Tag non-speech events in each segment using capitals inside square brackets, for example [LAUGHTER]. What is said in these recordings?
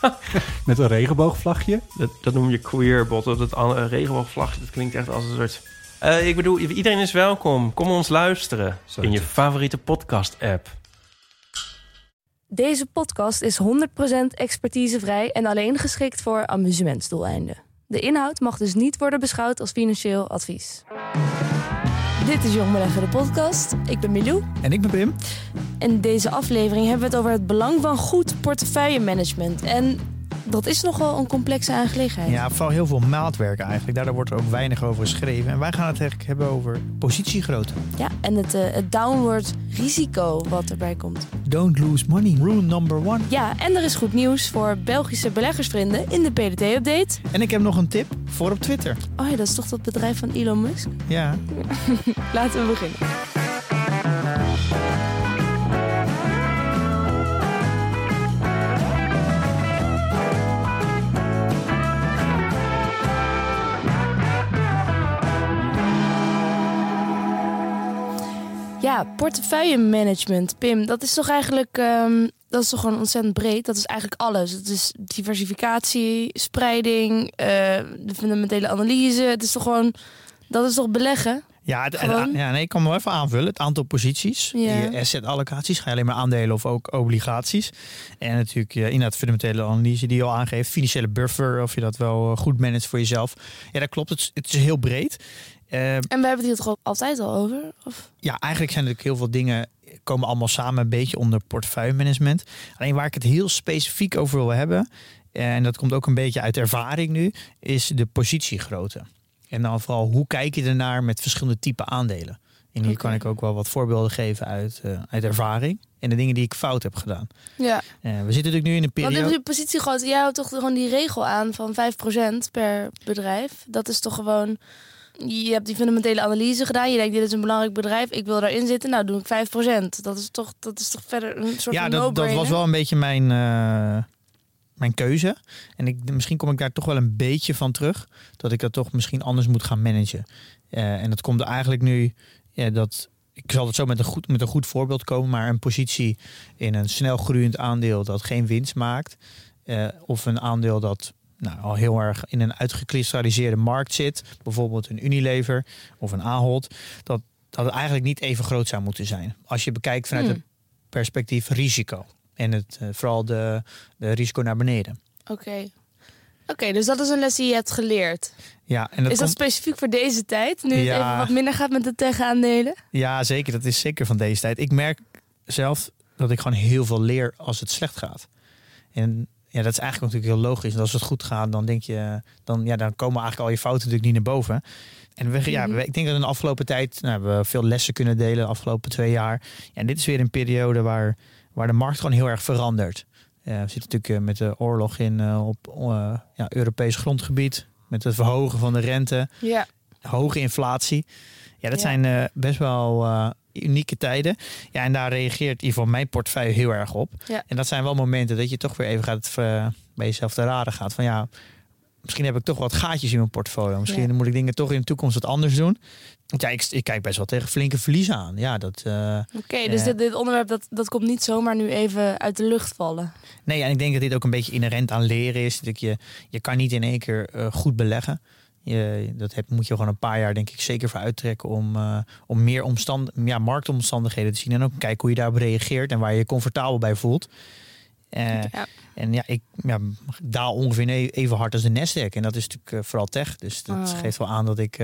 [LAUGHS] met een regenboogvlagje. Dat, dat noem je queerbot. Dat uh, regenboogvlagje, dat klinkt echt als een soort... Eh, ik bedoel, iedereen is welkom. Kom ons luisteren Zo in je favoriete podcast-app. Deze podcast is 100% expertisevrij en alleen geschikt voor amusementsdoeleinden. De inhoud mag dus niet worden beschouwd als financieel advies. Dit is Jong Beleggen, de podcast. Ik ben Milou. En ik ben Pim. In deze aflevering hebben we het over het belang van goed portefeuillemanagement. En dat is nogal een complexe aangelegenheid. Ja, vooral heel veel maatwerk eigenlijk. Daardoor wordt er ook weinig over geschreven. En wij gaan het eigenlijk hebben over positiegrootte. Ja, en het, eh, het downward risico wat erbij komt. Don't lose money. Rule number one. Ja, en er is goed nieuws voor Belgische beleggersvrienden in de PDT-update. En ik heb nog een tip voor op Twitter. Oh ja, dat is toch dat bedrijf van Elon Musk? Ja. [LAUGHS] Laten we beginnen. Ja, portefeuillemanagement, Pim, dat is toch eigenlijk ehm, dat is toch gewoon ontzettend breed. Dat is eigenlijk alles. Het is diversificatie, spreiding, eh, de fundamentele analyse. Het is toch gewoon, dat is toch beleggen? Ja, het, Gewoon? en- ja nee, ik kan me wel even aanvullen. Het aantal posities, Ja. je asset allocaties, ga je alleen maar aandelen of ook obligaties. En natuurlijk eh, inderdaad fundamentele analyse die je al aangeeft. Financiële buffer, of je dat wel eh, goed managt voor jezelf. Ja, dat klopt. Het is heel breed. Eh, En we hebben het hier toch altijd al over? Of? ja, eigenlijk zijn er natuurlijk heel veel dingen komen allemaal samen een beetje onder portefeuillemanagement. Alleen waar ik het heel specifiek over wil hebben, en dat komt ook een beetje uit ervaring nu, is de positiegrootte. En dan vooral hoe kijk je ernaar met verschillende type aandelen. En hier kan ik ook wel wat voorbeelden geven uit, eh, uit ervaring en de dingen die ik fout heb gedaan. Ja. Eh, we zitten natuurlijk nu in een Want periode. in positiegrootte, jij houdt toch gewoon die regel aan van 5% per bedrijf. Dat is toch gewoon, je hebt die fundamentele analyse gedaan. Je denkt, dit is een belangrijk bedrijf, ik wil daarin zitten. Nou, doe ik 5%. Dat is toch, dat is toch verder een soort Ja, van dat, dat was wel een beetje mijn, eh, mijn keuze. En ik, misschien kom ik daar toch wel een beetje van terug. Dat ik dat toch misschien anders moet gaan managen. Eh, en dat komt er eigenlijk nu ja, dat. Ik zal het zo met een, goed, met een goed voorbeeld komen. Maar een positie in een snel groeiend aandeel dat geen winst maakt. eh, of een aandeel dat nou, al heel erg in een uitgekristalliseerde markt zit. Bijvoorbeeld een Unilever of een Ahold. Dat, dat het eigenlijk niet even groot zou moeten zijn. Als je bekijkt vanuit Hmm. het perspectief risico. En het, eh, vooral de, de risico naar beneden. Oké. Oké, dus dat is een les die je hebt geleerd. Ja, en dat is dat komt, specifiek voor deze tijd? Nu het Ja. even wat minder gaat met de tegenaandelen? ja, zeker. Dat is zeker van deze tijd. Ik merk zelf dat ik gewoon heel veel leer als het slecht gaat. En ja, dat is eigenlijk natuurlijk heel logisch. En als het goed gaat, dan denk je, dan, ja, dan komen eigenlijk al je fouten natuurlijk niet naar boven. En we, ja, Mhm. ik denk dat in de afgelopen tijd nou, hebben we veel lessen kunnen delen de afgelopen twee jaar. Ja, en dit is weer een periode waar, waar de markt gewoon heel erg verandert. Eh, we zitten natuurlijk eh, met de oorlog in eh, op eh, ja, Europees grondgebied. Met het verhogen van de rente. Ja. hoge inflatie. Ja, dat Ja. zijn best wel unieke tijden. Ja, en daar reageert in ieder geval mijn portefeuille heel erg op. Ja. En dat zijn wel momenten dat je toch weer even gaat eh, bij jezelf te raden gaat. Van ja, misschien heb ik toch wat gaatjes in mijn portfolio. Misschien Ja. moet ik dingen toch in de toekomst wat anders doen. Want ja, ik, ik kijk best wel tegen flinke verliezen aan. Ja, dat... eh, Oké, dus Eh. dit, dit onderwerp dat, dat komt niet zomaar nu even uit de lucht vallen. Nee, en ik denk dat dit ook een beetje inherent aan leren is. Dat je, je kan niet in één keer goed beleggen. Je, dat heb, moet je gewoon een paar jaar denk ik zeker voor uittrekken om, eh, om meer omstand, ja, marktomstandigheden te zien. En ook kijken hoe je daarop reageert en waar je je comfortabel bij voelt. Eh, Ja. En ja, ik ja, daal ongeveer even hard als de Nasdaq. En dat is natuurlijk eh, vooral tech. Dus dat Oh. geeft wel aan dat ik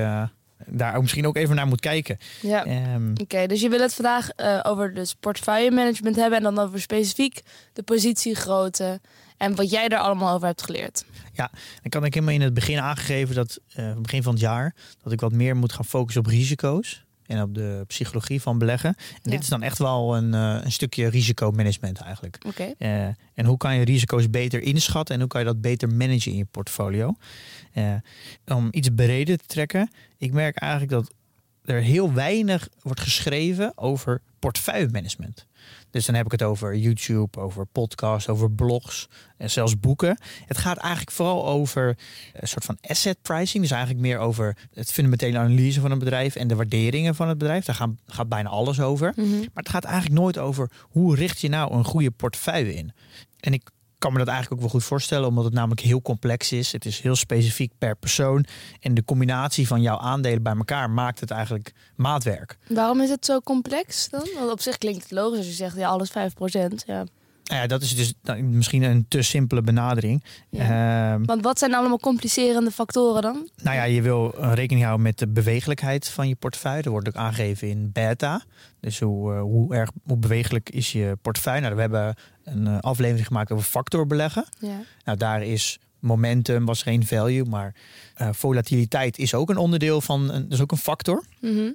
daar ook misschien ook even naar moet kijken. Ja. Ehm, Oké, dus je wil het vandaag eh, over dus portefeuille management hebben en dan over specifiek de positiegrootte en wat jij daar allemaal over hebt geleerd. Ik had ik helemaal in het begin aangegeven dat, eh, begin van het jaar, dat ik wat meer moet gaan focussen op risico's. En op de psychologie van beleggen. En Ja. dit is dan echt wel een, eh, een stukje risicomanagement eigenlijk. Oké. Eh, en hoe kan je risico's beter inschatten en hoe kan je dat beter managen in je portfolio? Eh, om iets breder te trekken, ik merk eigenlijk dat er heel weinig wordt geschreven over portefeuillemanagement. Dus dan heb ik het over YouTube, over podcasts, over blogs en zelfs boeken. Het gaat eigenlijk vooral over een soort van asset pricing. Dus eigenlijk meer over het fundamentele analyse van een bedrijf en de waarderingen van het bedrijf. Daar gaan, gaat bijna alles over. Mhm. Maar het gaat eigenlijk nooit over hoe richt je nou een goede portefeuille in. En ik kan me dat eigenlijk ook wel goed voorstellen, omdat het namelijk heel complex is. Het is heel specifiek per persoon. En de combinatie van jouw aandelen bij elkaar maakt het eigenlijk maatwerk. Waarom is het zo complex dan? Want op zich klinkt het logisch als je zegt, ja, alles 5%. Ja. Nou ja, dat is dus misschien een te simpele benadering. Ehm, Want wat zijn allemaal complicerende factoren dan? Nou ja, je wil eh, rekening houden met de bewegelijkheid van je portefeuille. Dat wordt ook aangegeven in beta. Dus hoe, eh, hoe erg hoe bewegelijk is je portefeuille? Nou, we hebben een eh, aflevering gemaakt over factorbeleggen. Ja. Nou, daar is momentum was geen value, maar volatiliteit is ook een onderdeel van, een, is ook een factor. Mhm.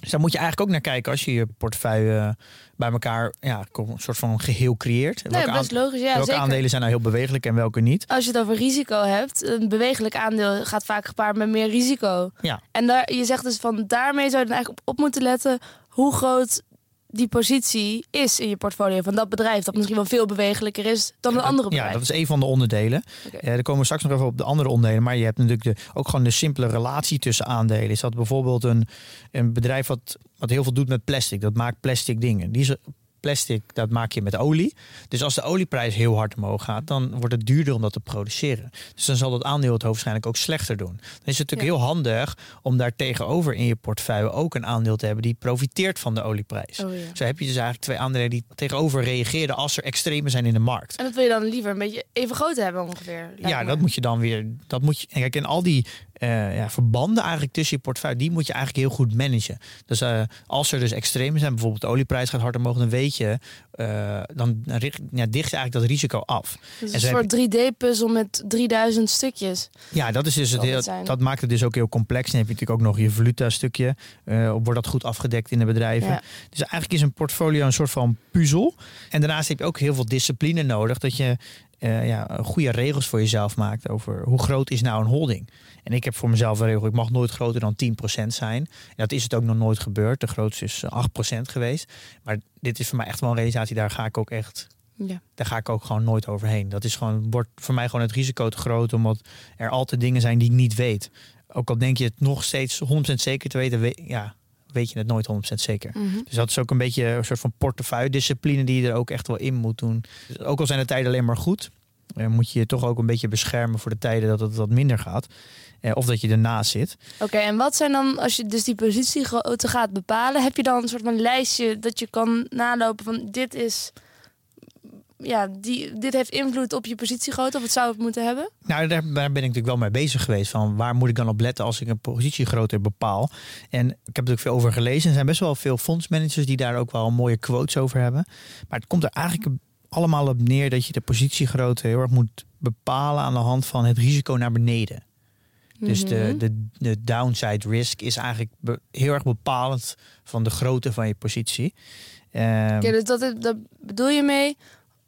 Dus daar moet je eigenlijk ook naar kijken als je je portefeuille eh, bij elkaar ja, een soort van geheel creëert. Nee, welke best logisch. Ja, welke zeker. aandelen zijn nou heel bewegelijk en welke niet? Als je het over risico hebt, een bewegelijk aandeel gaat vaak gepaard met meer risico. Ja. En daar, je zegt dus van daarmee zou je dan eigenlijk op, op moeten letten hoe groot die positie is in je portfolio van dat bedrijf. Dat misschien wel veel bewegelijker is dan een andere bedrijf. Ja, dat is een van de onderdelen. Oké. Eh, daar komen we straks nog even op de andere onderdelen. Maar je hebt natuurlijk de, ook gewoon de simpele relatie tussen aandelen. Is dat bijvoorbeeld een, een bedrijf wat, wat heel veel doet met plastic. Dat maakt plastic dingen. Die is, plastic, dat maak je met olie. Dus als de olieprijs heel hard omhoog gaat, dan wordt het duurder om dat te produceren. Dus dan zal dat aandeel het waarschijnlijk ook slechter doen. Dan is het natuurlijk Ja. heel handig om daar tegenover in je portefeuille ook een aandeel te hebben die profiteert van de olieprijs. Oh, ja. Zo heb je dus eigenlijk twee aandelen die tegenover reageren als er extremen zijn in de markt. En dat wil je dan liever een beetje even groot hebben ongeveer. Ja, dat moet je dan weer. Dat moet je. en Kijk, en al die eh, ja, verbanden eigenlijk tussen je portefeuille, die moet je eigenlijk heel goed managen. Dus eh, als er dus extremen zijn, bijvoorbeeld de olieprijs gaat hard omhoog, dan weet je, eh, dan richt, ja, dicht je eigenlijk dat risico af. Dus en een heb soort 3D-puzzel met 3000 stukjes. Ja, dat is dus het heel, zijn. dat maakt het dus ook heel complex. Dan heb je natuurlijk ook nog je valuta-stukje. wordt dat goed afgedekt in de bedrijven. Ja. Dus eigenlijk is een portfolio een soort van puzzel. En daarnaast heb je ook heel veel discipline nodig. Dat je eh, ja, goede regels voor jezelf maakt over hoe groot is nou een holding. En ik heb voor mezelf een regel, ik mag nooit groter dan 10% zijn. En dat is het ook nog nooit gebeurd. De grootste is eh, 8% geweest. Maar dit is voor mij echt wel een realisatie. Daar ga ik ook echt Ja. daar ga ik ook gewoon nooit overheen. Dat is gewoon, wordt voor mij gewoon het risico te groot, omdat er altijd dingen zijn die ik niet weet. Ook al denk je het nog steeds 100% zeker te weten, we- ja, weet je het nooit 100% zeker. Mhm. Dus dat is ook een beetje een soort van portefeuille-discipline die je er ook echt wel in moet doen. Dus ook al zijn de tijden alleen maar goed, eh, moet je je toch ook een beetje beschermen voor de tijden dat het wat minder gaat. Eh, of dat je ernaast zit. Oké, en wat zijn dan, als je dus die positiegrootte gaat bepalen, heb je dan een soort van lijstje dat je kan nalopen van dit is, ja, die, dit heeft invloed op je positiegrootte of het zou het moeten hebben? Nou, daar, daar ben ik natuurlijk wel mee bezig geweest. Van waar moet ik dan op letten als ik een positiegrootte bepaal? En ik heb er ook veel over gelezen. Er zijn best wel veel fondsmanagers die daar ook wel mooie quotes over hebben. Maar het komt er eigenlijk allemaal op neer dat je de positiegrootte heel erg moet bepalen aan de hand van het risico naar beneden. Dus de, Mhm. de, de downside risk is eigenlijk be- heel erg bepalend van de grootte van je positie. Oké, dus dat, dat bedoel je mee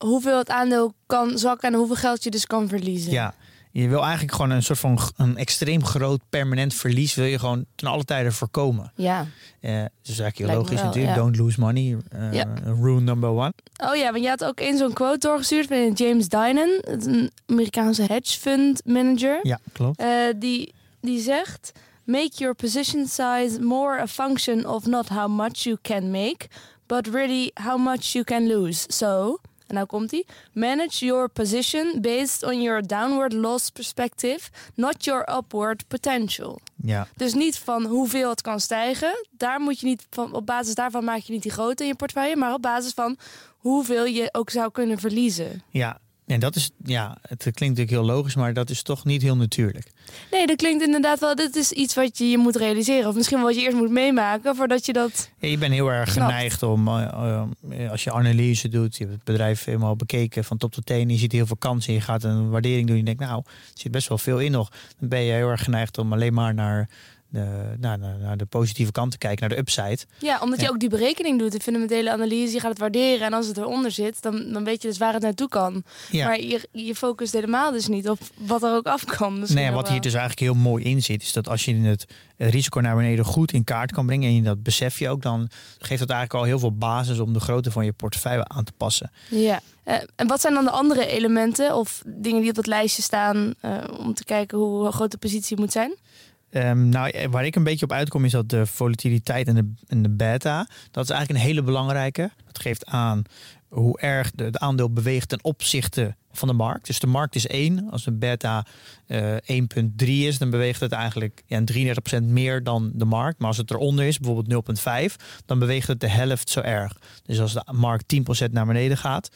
hoeveel het aandeel kan zakken en hoeveel geld je dus kan verliezen? Ja, je wil eigenlijk gewoon een soort van een extreem groot permanent verlies wil je gewoon ten alle tijden voorkomen. Ja. Eh dus dat is eigenlijk heel Lijkt logisch wel, natuurlijk. ja. Don't lose money. eh, Ja. Rule number one. Oh ja, want je had ook één zo'n quote doorgestuurd van James Dinan, een Amerikaanse hedge fund manager. Ja, klopt. Eh, die, die zegt: Make your position size more a function of not how much you can make, but really how much you can lose. So, en nou komt hij: Manage your position based on your downward loss perspective, not your upward potential. Ja. Dus niet van hoeveel het kan stijgen. Daar moet je niet van, op basis daarvan maak je niet die grootte in je portefeuille, maar op basis van hoeveel je ook zou kunnen verliezen. ja. En dat is, ja, het klinkt natuurlijk heel logisch, maar dat is toch niet heel natuurlijk. Nee, dat klinkt inderdaad wel. Dit is iets wat je je moet realiseren. Of misschien wat je eerst moet meemaken voordat je dat. Ja, je bent heel erg Snapt. geneigd om, eh, eh, als je analyse doet, je hebt het bedrijf helemaal bekeken van top tot teen, je ziet heel veel kansen, je gaat een waardering doen, je denkt, nou, er zit best wel veel in nog. Dan ben je heel erg geneigd om alleen maar naar de, nou, naar, naar de positieve kant te kijken, naar de upside. Ja, omdat je ook die berekening doet, de fundamentele analyse, je gaat het waarderen. En als het eronder zit, dan, dan weet je dus waar het naartoe kan. Ja. Maar je, je focust helemaal dus niet op wat er ook afkwam. Misschien Nee, nog wat hier dus eigenlijk heel mooi in zit, is dat als je het risico naar beneden goed in kaart kan brengen en je dat besef je ook, dan geeft dat eigenlijk al heel veel basis om de grootte van je portefeuille aan te passen. Ja. Eh, en wat zijn dan de andere elementen of dingen die op dat lijstje staan eh, om te kijken hoe groot de positie moet zijn? Ehm, nou, eh, waar ik een beetje op uitkom is dat de volatiliteit en de, en de beta, dat is eigenlijk een hele belangrijke. Dat geeft aan hoe erg de, de aandeel beweegt ten opzichte van de markt. Dus de markt is 1. Als de beta eh 1,3 is, dan beweegt het eigenlijk ja, 33% meer dan de markt. Maar als het eronder is, bijvoorbeeld 0,5, dan beweegt het de helft zo erg. Dus als de markt 10% naar beneden gaat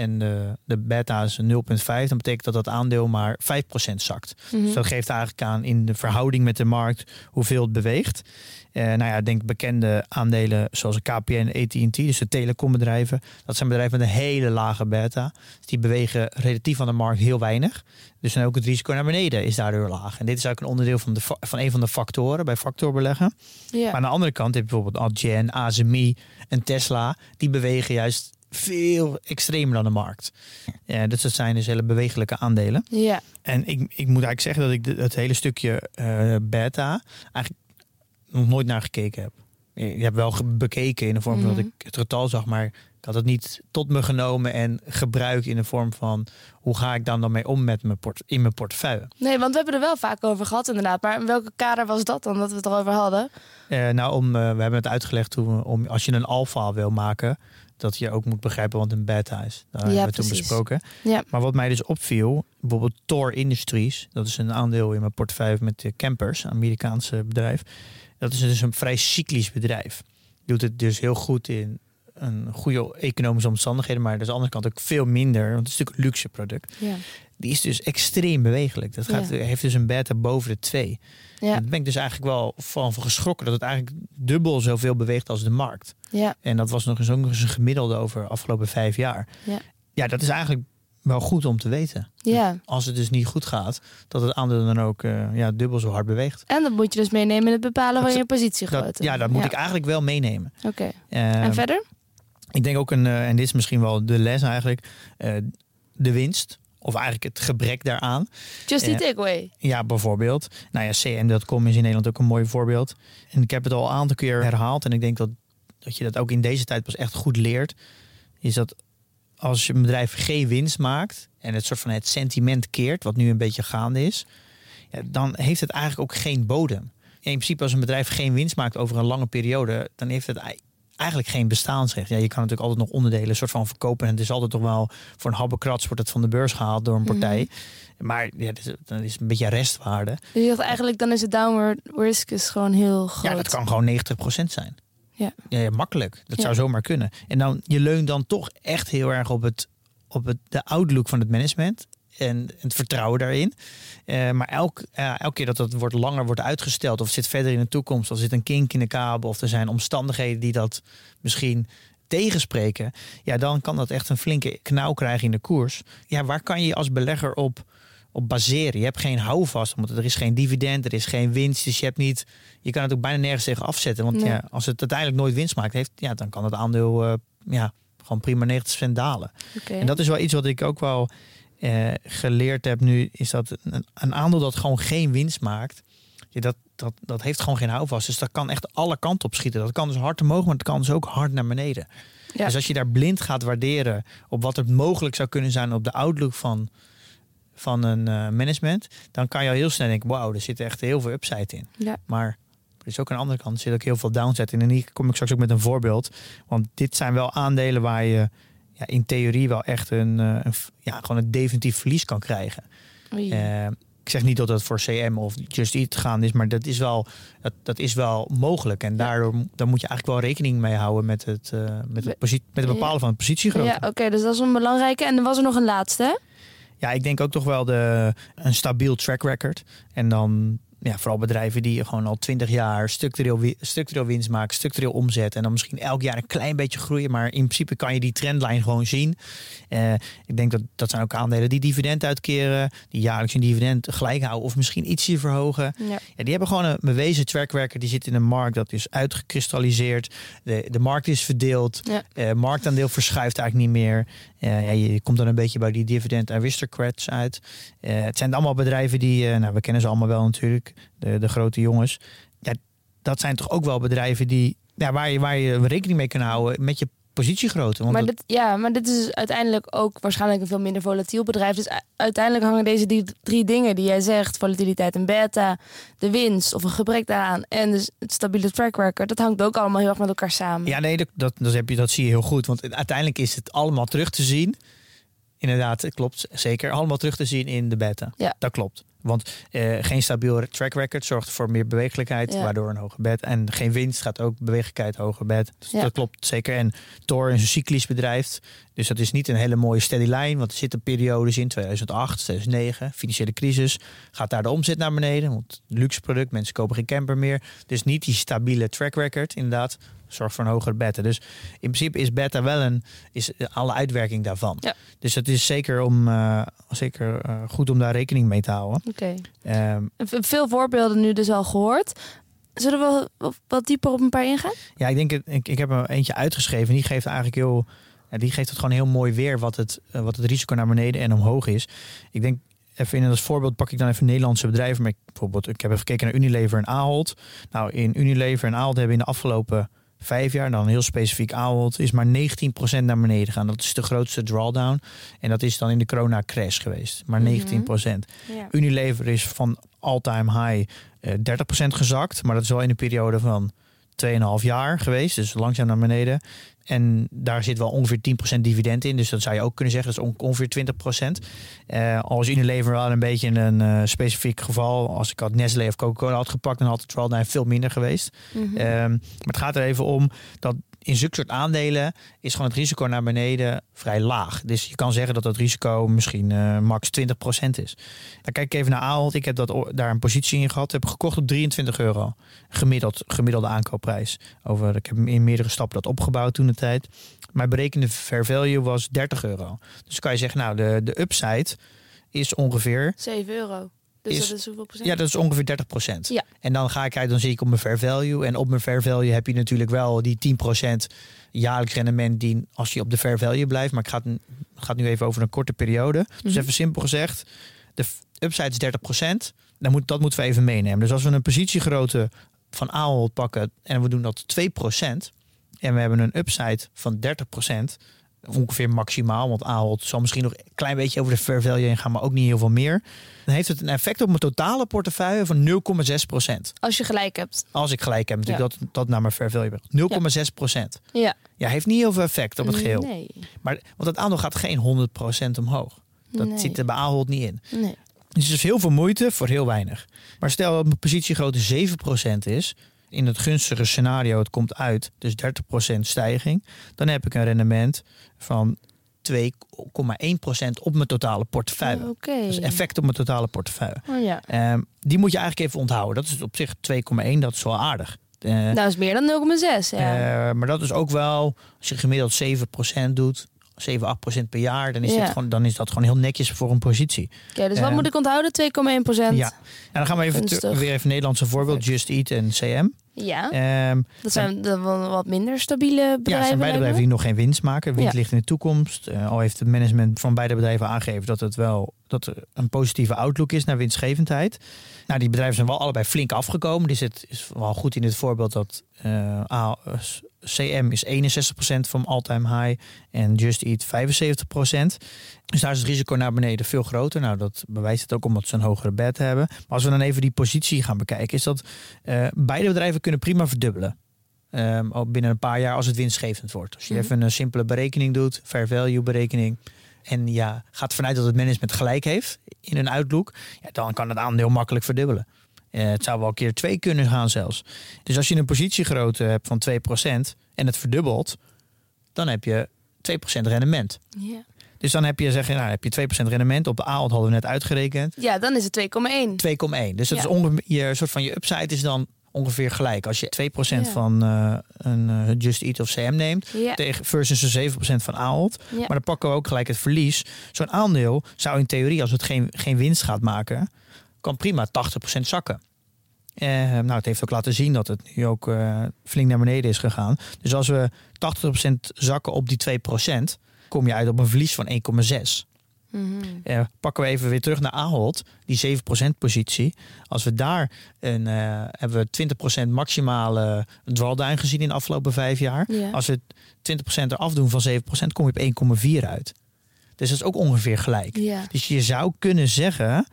en de, de beta is 0,5, dan betekent dat dat aandeel maar 5% zakt. Mhm. Dus dat geeft eigenlijk aan in de verhouding met de markt hoeveel het beweegt. Eh, nou ja, denk bekende aandelen zoals KPN, AT&T, dus de telecombedrijven. Dat zijn bedrijven met een hele lage beta. Dus die bewegen relatief aan de markt heel weinig. Dus dan ook het risico naar beneden is daardoor laag. En dit is ook een onderdeel van, de, van een van de factoren bij factorbeleggen. ja. Maar aan de andere kant heb je bijvoorbeeld Adyen, ASMI en Tesla. Die bewegen juist veel extremer dan de markt. Ja, dus dat zijn dus hele bewegelijke aandelen. ja. En ik, ik moet eigenlijk zeggen dat ik het hele stukje eh, beta eigenlijk nog nooit naar gekeken heb. Je je hebt wel bekeken in de vorm van dat Mhm. ik het getal zag, maar ik had het niet tot me genomen en gebruikt in de vorm van hoe ga ik dan dan mee om met mijn port, in mijn portefeuille. Nee, want we hebben er wel vaak over gehad inderdaad. Maar in welke kader was dat dan dat we het erover hadden? Eh, nou, om, eh, we hebben het uitgelegd hoe we, om als je een alfa wil maken, dat je ook moet begrijpen wat een beta is. Daar hebben we toen precies. besproken. Ja. Maar wat mij dus opviel, bijvoorbeeld Thor Industries, dat is een aandeel in mijn portefeuille met de campers, een Amerikaanse bedrijf. Dat is dus een vrij cyclisch bedrijf. Doet het dus heel goed in een goede economische omstandigheden, maar aan de andere kant ook veel minder, want het is natuurlijk een luxe product. Ja. Die is dus extreem bewegelijk. Dat gaat, Ja. heeft dus een beta boven de 2. Ja. Daar ben ik dus eigenlijk wel van geschrokken dat het eigenlijk dubbel zoveel beweegt als de markt. Ja. En dat was nog eens een gemiddelde over de afgelopen vijf jaar. Ja. ja, dat is eigenlijk wel goed om te weten. ja. Als het dus niet goed gaat, dat het aandeel dan ook eh, ja, dubbel zo hard beweegt. En dat moet je dus meenemen in het bepalen van je positiegrootte. Ja, dat moet ik eigenlijk wel meenemen. Oké. Eh, En verder? ik denk ook een, eh, en dit is misschien wel de les eigenlijk, de winst. Of eigenlijk het gebrek daaraan. Just die ja. takeaway. Ja, bijvoorbeeld. Nou ja, cm.com is in Nederland ook een mooi voorbeeld. En ik heb het al een aantal keer herhaald. En ik denk dat, dat je dat ook in deze tijd pas echt goed leert. Is dat als je een bedrijf geen winst maakt. En het soort van het sentiment keert, wat nu een beetje gaande is. Ja, dan heeft het eigenlijk ook geen bodem. In principe als een bedrijf geen winst maakt over een lange periode. Dan heeft het eigenlijk geen bestaansrecht. Ja, je kan natuurlijk altijd nog onderdelen soort van verkopen. En het is altijd toch wel voor een habbekrats wordt het van de beurs gehaald door een partij. Maar ja, dat is, een beetje restwaarde. Dus je dacht eigenlijk, dan is het downward risk is gewoon heel groot. Ja, dat kan gewoon 90% zijn. Ja. ja makkelijk. Dat Ja. zou zomaar kunnen. En dan, je leunt dan toch echt heel erg op, het, op het, de outlook van het management. En het vertrouwen daarin. Eh, maar elk, ja, elke keer dat dat wordt langer wordt uitgesteld. Of zit verder in de toekomst. Of zit een kink in de kabel. Of er zijn omstandigheden die dat misschien tegenspreken. Ja, dan kan dat echt een flinke knauw krijgen in de koers. Ja, waar kan je als belegger op, op baseren? Je hebt geen houvast. Want er is geen dividend. Er is geen winst. Dus je hebt niet... Je kan het ook bijna nergens tegen afzetten. Want Nee. ja, als het uiteindelijk nooit winst maakt, heeft, ja, dan kan het aandeel eh, ja, gewoon prima 90% dalen. Oké. En dat is wel iets wat ik ook wel eh, geleerd heb nu. Is dat een, een aandeel dat gewoon geen winst maakt. Ja, dat, dat, dat heeft gewoon geen houvast. Dus dat kan echt alle kanten op schieten. Dat kan dus hard omhoog, maar het kan dus ook hard naar beneden. Ja. Dus als je daar blind gaat waarderen op wat er mogelijk zou kunnen zijn op de outlook van, van een eh, management, dan kan je al heel snel denken: wauw, er zit echt heel veel upside in. Ja. Maar er is ook aan de andere kant er zit ook heel veel downside in. En hier kom ik straks ook met een voorbeeld. Want dit zijn wel aandelen waar je ja, in theorie wel echt een, eh, een, ja, gewoon een definitief verlies kan krijgen. Eh, ik zeg niet dat dat voor CM of Just Eat gaan is, maar dat is wel, dat, dat is wel mogelijk. En daardoor daar moet je eigenlijk wel rekening mee houden met het, eh, met het, met het bepalen van het positiegrootte. ja, oké, dus dat is een belangrijke. En er was er nog een laatste, hè? Ja, ik denk ook toch wel de, een stabiel track record. En dan ja, vooral bedrijven die gewoon al twintig jaar structureel, structureel winst maken, structureel omzet. En dan misschien elk jaar een klein beetje groeien. Maar in principe kan je die trendlijn gewoon zien. Eh, ik denk dat dat zijn ook aandelen die dividend uitkeren, die jaarlijks een dividend gelijk houden of misschien ietsje verhogen. Ja. Ja, die hebben gewoon een bewezen trackwerker. Die zit in een markt dat is uitgekristalliseerd. De, de markt is verdeeld. Ja. Eh, marktaandeel verschuift eigenlijk niet meer. Eh, ja, je komt dan een beetje bij die dividend aristocrats uit. Het zijn allemaal bedrijven die, nou, we kennen ze allemaal wel natuurlijk, de, de grote jongens. Ja, dat zijn toch ook wel bedrijven die, ja, waar, je, waar je rekening mee kan houden met je positiegrootte. Want Maar dat- dit, ja, maar dit is uiteindelijk ook waarschijnlijk een veel minder volatiel bedrijf. Dus uiteindelijk hangen deze die, drie dingen die jij zegt, volatiliteit en beta, de winst of een gebrek daaraan en dus het stabiele track record, dat hangt ook allemaal heel erg met elkaar samen. Ja, nee, dat, dat, dat, heb je, dat zie je heel goed. Want uiteindelijk is het allemaal terug te zien. Inderdaad, het klopt. Zeker. Allemaal terug te zien in de beta. Ja. Dat klopt. Want eh, geen stabiel track record zorgt voor meer bewegelijkheid, Ja. waardoor een hoger bed. En geen winst gaat ook bewegelijkheid hoger bed. Dus Ja. dat klopt zeker. En Tor is een cyclisch bedrijf. Dus dat is niet een hele mooie steady lijn. Want er zitten periodes in 2008, 2009, financiële crisis. Gaat daar de omzet naar beneden. Want luxe product, mensen kopen geen camper meer. Dus niet die stabiele track record, inderdaad. Zorgt voor een hogere beta. Dus in principe is beta wel een, is alle uitwerking daarvan. Ja. Dus het is zeker, om, eh, zeker eh, goed om daar rekening mee te houden. Oké. Ehm, Veel voorbeelden nu dus al gehoord. Zullen we wat, dieper op een paar ingaan? ja, ik denk, het, ik, ik heb er eentje uitgeschreven. Die geeft eigenlijk heel, die geeft het gewoon heel mooi weer wat het, eh, wat het risico naar beneden en omhoog is. Ik denk, even in als voorbeeld pak ik dan even Nederlandse bedrijven. Maar ik, bijvoorbeeld, ik heb even gekeken naar Unilever en Ahold. Nou, in Unilever en Ahold hebben in de afgelopen vijf jaar, dan heel specifiek Ahold, is maar 19% naar beneden gegaan. Dat is de grootste drawdown. En dat is dan in de corona crash geweest. Maar 19%. Ja. Unilever is van all-time high eh 30% gezakt. Maar dat is wel in een periode van 2,5 jaar geweest. Dus langzaam naar beneden. En daar zit wel ongeveer 10% dividend in. Dus dat zou je ook kunnen zeggen. Dat is on- ongeveer 20%. Eh als Unilever wel een beetje een eh, specifiek geval. Als ik had Nestlé of Coca-Cola had gepakt, dan had het wel nou, veel minder geweest. Mhm. Ehm, maar het gaat er even om dat in zulke soort aandelen is gewoon het risico naar beneden vrij laag. Dus je kan zeggen dat dat risico misschien eh, max 20% is. Dan kijk ik even naar Ahold. Ik heb dat, daar een positie in gehad. Heb gekocht op 23 euro. Gemiddeld, gemiddelde aankoopprijs. Over, ik heb in meerdere stappen dat opgebouwd toen de tijd. Mijn berekende fair value was 30 euro. Dus kan je zeggen, nou, de, de upside is ongeveer 7 euro. Dus Is- dat is hoeveel procent? ja, dat is ongeveer 30 Ja. En dan ga ik uit, dan zie ik op mijn fair value. En op mijn fair value heb je natuurlijk wel die 10% jaarlijks rendement die als je op de fair value blijft. Maar ik ga het, gaat nu even over een korte periode. Dus Mhm. even simpel gezegd, de upside is 30% Dan moet, dat moeten we even meenemen. Dus als we een positiegrootte van Ahold pakken en we doen dat 2% en we hebben een upside van 30 ongeveer maximaal, want Ahold zal misschien nog een klein beetje over de fair value heen gaan, maar ook niet heel veel meer. Dan heeft het een effect op mijn totale portefeuille van 0,6% Als je gelijk hebt. Als ik gelijk heb, natuurlijk dat, dat naar mijn fair value brengt. 0,6 procent. Ja. Ja, heeft niet heel veel effect op het geheel. Nee. Maar, want het aandeel gaat geen 100% omhoog. Dat nee. zit er bij Ahold niet in. Nee. Dus het is heel veel moeite voor heel weinig. Maar stel dat mijn positiegrootte 7% is, in het gunstige scenario, het komt uit, dus 30% stijging, dan heb ik een rendement van 2,1% op mijn totale portefeuille. Dus effect op mijn totale portefeuille. Oh, ja. Ehm, die moet je eigenlijk even onthouden. Dat is op zich 2,1, dat is wel aardig. Eh, Nou, is meer dan 0,6. Ja. eh, maar dat is ook wel, als je gemiddeld 7% doet, 7, 8% per jaar, dan is, Ja. dit gewoon, dan is dat gewoon heel netjes voor een positie. Oké, dus wat eh, moet ik onthouden? 2,1 procent. Ja. En dan gaan we even weer even Nederlandse voorbeeld, Just Eat en CM. Ja. Ehm, Dat zijn de wat minder stabiele ja, bedrijven. het zijn beide bedrijven die nog geen winst maken. Winst Ja. ligt in de toekomst. Eh, al heeft het management van beide bedrijven aangegeven dat het wel dat er een positieve outlook is naar winstgevendheid. Nou, die bedrijven zijn wel allebei flink afgekomen. Dus het is wel goed in dit voorbeeld dat eh, CM is 61% van all-time high en Just Eat 75%. Dus daar is het risico naar beneden veel groter. Nou, dat bewijst het ook omdat ze een hogere bed hebben. Maar als we dan even die positie gaan bekijken, is dat eh, beide bedrijven kunnen prima verdubbelen. Ehm, ook binnen een paar jaar als het winstgevend wordt. Als je Mhm. even een simpele berekening doet, fair value berekening. En ja, gaat vanuit dat het management gelijk heeft in een outlook. Ja, dan kan het aandeel makkelijk verdubbelen. Eh, het zou wel een keer twee kunnen gaan zelfs. Dus als je een positiegrootte hebt van 2% en het verdubbelt, dan heb je 2% rendement. Ja. Dus dan heb je, zeg je, nou, heb je 2% rendement. Op de Ahold hadden we net uitgerekend. Ja, dan is het 2,1. 2,1. Dus dat Ja. is ongeveer, je soort van je upside is dan ongeveer gelijk. Als je 2% Ja. van eh, een eh, Just Eat of CM neemt, Ja. tegen versus een 7% van Ahold. Ja. Maar dan pakken we ook gelijk het verlies. Zo'n aandeel zou in theorie, als het geen, geen winst gaat maken, kan prima 80% zakken. Eh, nou, het heeft ook laten zien dat het nu ook eh, flink naar beneden is gegaan. Dus als we 80% zakken op die 2%, kom je uit op een verlies van 1,6. Mhm. Eh, pakken we even weer terug naar Ahold, die 7% positie. Als we daar een, eh, hebben we 20% maximale drawdown gezien in de afgelopen vijf jaar. Ja. Als we 20% eraf doen van 7%, kom je op 1,4 uit. Dus dat is ook ongeveer gelijk. Dus je zou kunnen zeggen,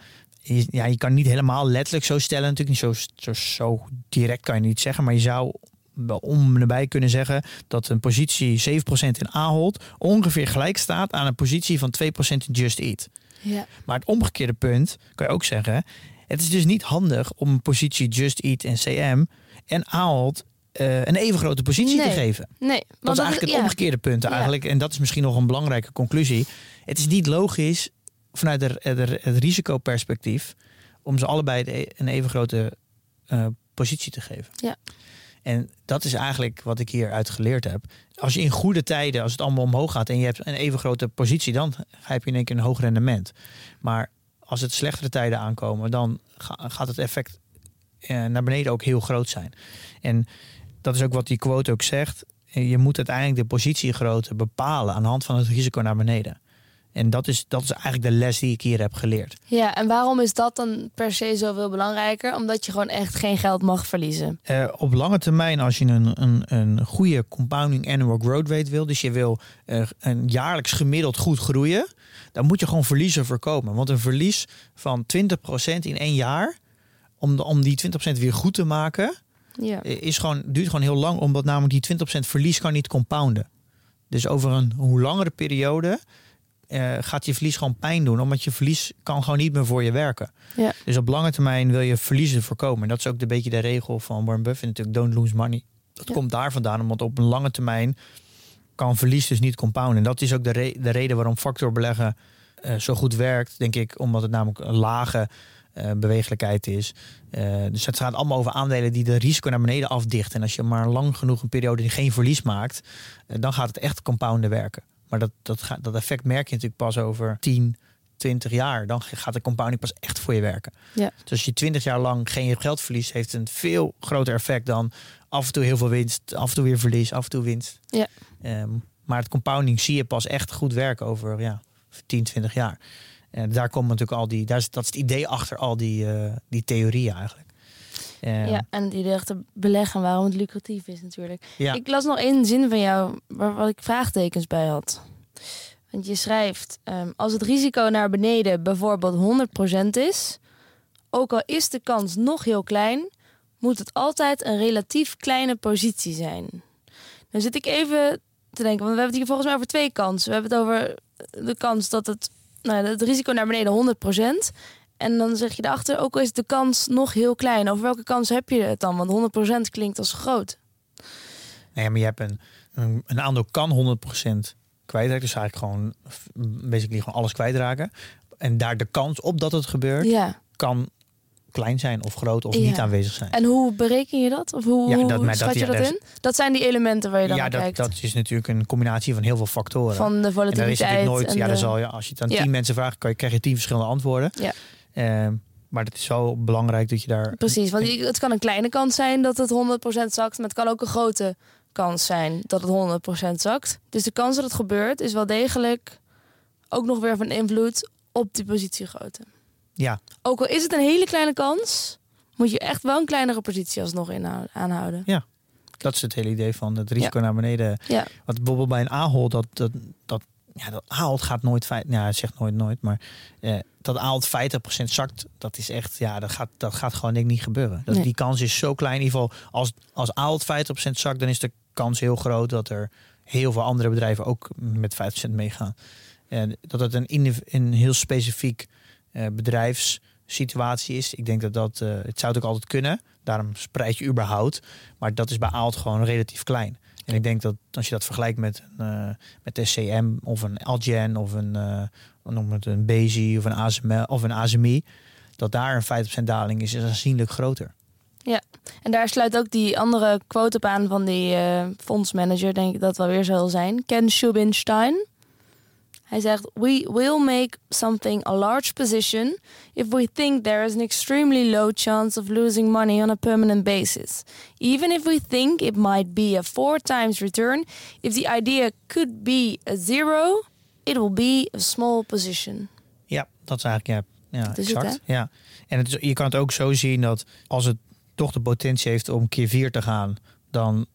je- ja, je kan niet helemaal letterlijk zo stellen, natuurlijk niet zo, zo, zo direct kan je niet zeggen, maar je zou wel om nabij kunnen zeggen dat een positie 7% in Ahold ongeveer gelijk staat aan een positie van 2% in Just Eat. Ja. Maar het omgekeerde punt kan je ook zeggen, het is dus niet handig om een positie Just Eat en CM en Ahold eh, een even grote positie te geven. Nee, Dat is eigenlijk het ja. omgekeerde punt Ja. eigenlijk. En dat is misschien nog een belangrijke conclusie. Het is niet logisch vanuit de, de- het risicoperspectief om ze allebei de- een even grote eh, positie te geven. Ja. En dat is eigenlijk wat ik hieruit geleerd heb. Als je in goede tijden, als het allemaal omhoog gaat en je hebt een even grote positie, dan heb je in één keer een hoog rendement. Maar als het slechtere tijden aankomen, dan ga- gaat het effect eh, naar beneden ook heel groot zijn. En dat is ook wat die quote ook zegt. Je moet uiteindelijk de positiegrootte bepalen aan de hand van het risico naar beneden. En dat is, dat is eigenlijk de les die ik hier heb geleerd. Ja, en waarom is dat dan per se zoveel belangrijker? Omdat je gewoon echt geen geld mag verliezen. Eh, op lange termijn, als je een, een, een goede compounding annual growth rate wil, dus je wil eh, een jaarlijks gemiddeld goed groeien, dan moet je gewoon verliezen voorkomen. Want een verlies van 20% in één jaar, om, de, om die 20% weer goed te maken, Ja. eh, is gewoon, duurt gewoon heel lang, omdat namelijk die 20% verlies kan niet compounden. Dus over een hoe langere periode eh, gaat je verlies gewoon pijn doen, omdat je verlies kan gewoon niet meer voor je werken. Ja. Dus op lange termijn wil je verliezen voorkomen. En dat is ook een beetje de regel van Warren Buffett natuurlijk, don't lose money. Dat Ja. komt daar vandaan, omdat op een lange termijn kan verlies dus niet compounden. En dat is ook de, re- de reden waarom factorbeleggen eh, zo goed werkt, denk ik, omdat het namelijk een lage eh, bewegelijkheid is. Dus het gaat allemaal over aandelen die de risico naar beneden afdichten. En als je maar lang genoeg een periode die geen verlies maakt, dan gaat het echt compounden werken. Maar dat, dat, gaat, dat effect merk je natuurlijk pas over 10, 20 jaar. Dan gaat de compounding pas echt voor je werken. Ja. Dus als je 20 jaar lang geen geld verliest, heeft het een veel groter effect dan af en toe heel veel winst, af en toe weer verlies, af en toe winst. Ja. Ehm, maar het compounding zie je pas echt goed werken over ja, 10, 20 jaar. En daar komt natuurlijk al die, daar is, dat is het idee achter al die, eh, die theorieën eigenlijk. Ja, en het idee achter beleggen, waarom het lucratief is natuurlijk. ja. Ik las nog één zin van jou waar wat ik vraagtekens bij had. Want je schrijft, ehm, als het risico naar beneden bijvoorbeeld 100% is, ook al is de kans nog heel klein, moet het altijd een relatief kleine positie zijn. Dan zit ik even te denken, want we hebben het hier volgens mij over twee kansen. We hebben het over de kans dat het, nou, het risico naar beneden 100%. En dan zeg je daarachter, ook al is de kans nog heel klein. Over welke kans heb je het dan? Want 100% klinkt als groot. Nee, maar je hebt een, een, een aandeel kan 100% kwijtraken. Dus eigenlijk gewoon basically gewoon alles kwijtraken. En daar de kans op dat het gebeurt Ja. kan klein zijn of groot of Ja. niet aanwezig zijn. En hoe bereken je dat? Of hoe, Ja, hoe dat- maar schat dat- je dat in? Dat zijn die elementen waar je dan ja, dat, kijkt. dat is natuurlijk een combinatie van heel veel factoren. van de en daar is volatiliteit. natuurlijk nooit, en ja, de- dan zal je, als je het aan tien mensen vraagt, kan je, krijg je tien verschillende antwoorden. Ja. Ehm, maar het is wel belangrijk dat je daar. Precies, want het kan een kleine kans zijn dat het 100% zakt, maar het kan ook een grote kans zijn dat het 100% zakt. Dus de kans dat het gebeurt is wel degelijk ook nog weer van invloed op die positiegrootte. Ja, Ook al is het een hele kleine kans, moet je echt wel een kleinere positie alsnog inhouden, aanhouden. dat is het hele idee van het risico naar beneden. Ja. Want bijvoorbeeld bij een Ahold, dat, dat, dat, ja, dat Ahold gaat nooit feit, ja, het zegt nooit nooit, maar eh, dat Ahold 50% zakt, dat is echt, ja, dat gaat, dat gaat gewoon denk ik niet gebeuren. Dat, Nee. Die kans is zo klein. In ieder geval, als, als Ahold 50% zakt, dan is de kans heel groot dat er heel veel andere bedrijven ook met 5% meegaan. En dat het een, een heel specifiek eh, bedrijfs situatie is. Ik denk dat dat, eh, het zou het ook altijd kunnen. Daarom spreid je überhaupt. Maar dat is bij Aalt gewoon relatief klein. En ik denk dat als je dat vergelijkt met, uh, met TCM of een Algen of een, uh, noem het een Bezi of een ASML of een ASMI, dat daar een 50% daling is, is aanzienlijk groter. Ja, en daar sluit ook die andere quote op aan van die uh, fondsmanager, denk ik dat wel weer zal zijn. Ken Schubinstein. Hij zegt: We will make something a large position if we think there is an extremely low chance of losing money on a permanent basis. Even if we think it might be a four times return, if the idea could be a zero, it will be a small position. Ja, dat is eigenlijk ja, ja exact. Het, ja. En het is, je kan het ook zo zien dat als het toch de potentie heeft om keer vier te gaan, dan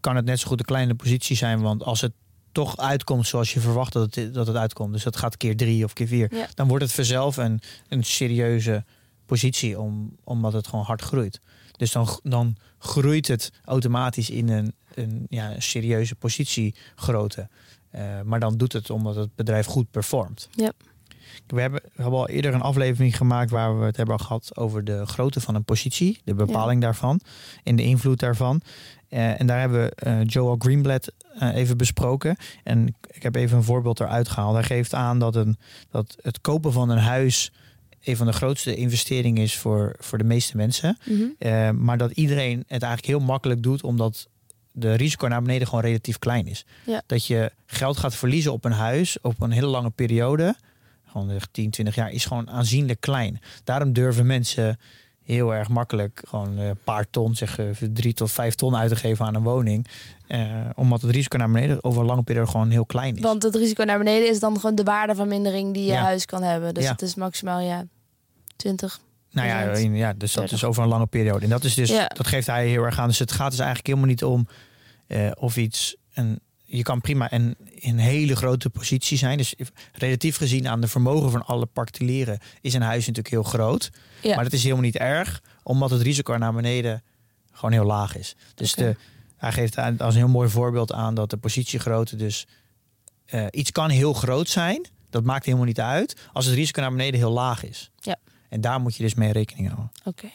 kan het net zo goed een kleine positie zijn. Want als het toch uitkomt zoals je verwacht dat het, dat het uitkomt. Dus dat gaat keer drie of keer vier. Ja. Dan wordt het vanzelf een, een serieuze positie, om, omdat het gewoon hard groeit. Dus dan, dan groeit het automatisch in een, een ja, serieuze positiegrootte. Uh, maar dan doet het omdat het bedrijf goed performt. Ja. We hebben, we hebben al eerder een aflevering gemaakt waar we het hebben gehad over de grootte van een positie, de bepaling daarvan en de invloed daarvan. Uh, en daar hebben we uh, Joel Greenblatt uh, even besproken. En ik heb even een voorbeeld eruit gehaald. Hij geeft aan dat, een, dat het kopen van een huis een van de grootste investeringen is voor, voor de meeste mensen. Mm -hmm. maar dat iedereen het eigenlijk heel makkelijk doet, omdat de risico naar beneden gewoon relatief klein is. Ja. Dat je geld gaat verliezen op een huis op een hele lange periode, gewoon 10, 20 jaar, is gewoon aanzienlijk klein. Daarom durven mensen heel erg makkelijk gewoon een paar ton, zeg drie tot vijf ton uit te geven aan een woning. Uh, omdat het risico naar beneden over een lange periode gewoon heel klein is. Want het risico naar beneden is dan gewoon de waardevermindering die je Ja. huis kan hebben. Dus Ja. het is maximaal ja, 20. Nou ja, ja, dus dat is 30. over een lange periode. En dat is dus, dat geeft hij heel erg aan. Dus het gaat dus eigenlijk helemaal niet om eh, of iets. Een, je kan prima een, een hele grote positie zijn. Dus relatief gezien aan de vermogen van alle particulieren is een huis natuurlijk heel groot. Ja. Maar dat is helemaal niet erg, omdat het risico naar beneden gewoon heel laag is. Dus de, hij geeft als een heel mooi voorbeeld aan dat de positiegrootte dus eh, iets kan heel groot zijn. Dat maakt helemaal niet uit als het risico naar beneden heel laag is. Ja. En daar moet je dus mee rekening houden. Oké.